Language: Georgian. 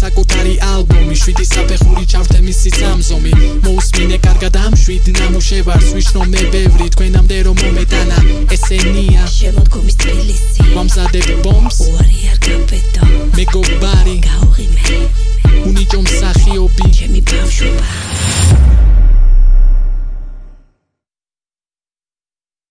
საკუთარი ალბომი. შვიდი საფეხური ჩავრთე მისი სამზომი. მოусმინე კარგად ამ შვიდ ნამუშევარს. ვიშნო მე ბევრი თქვენამდე რომ მომეტანა ესენია. შემოდგომის თბილისი. მომზადებ ბომს უარი არ გაბედო. მეგობარი. გაუღიმე. უნიჭო მსახიობი ჩემი ბავშვობა.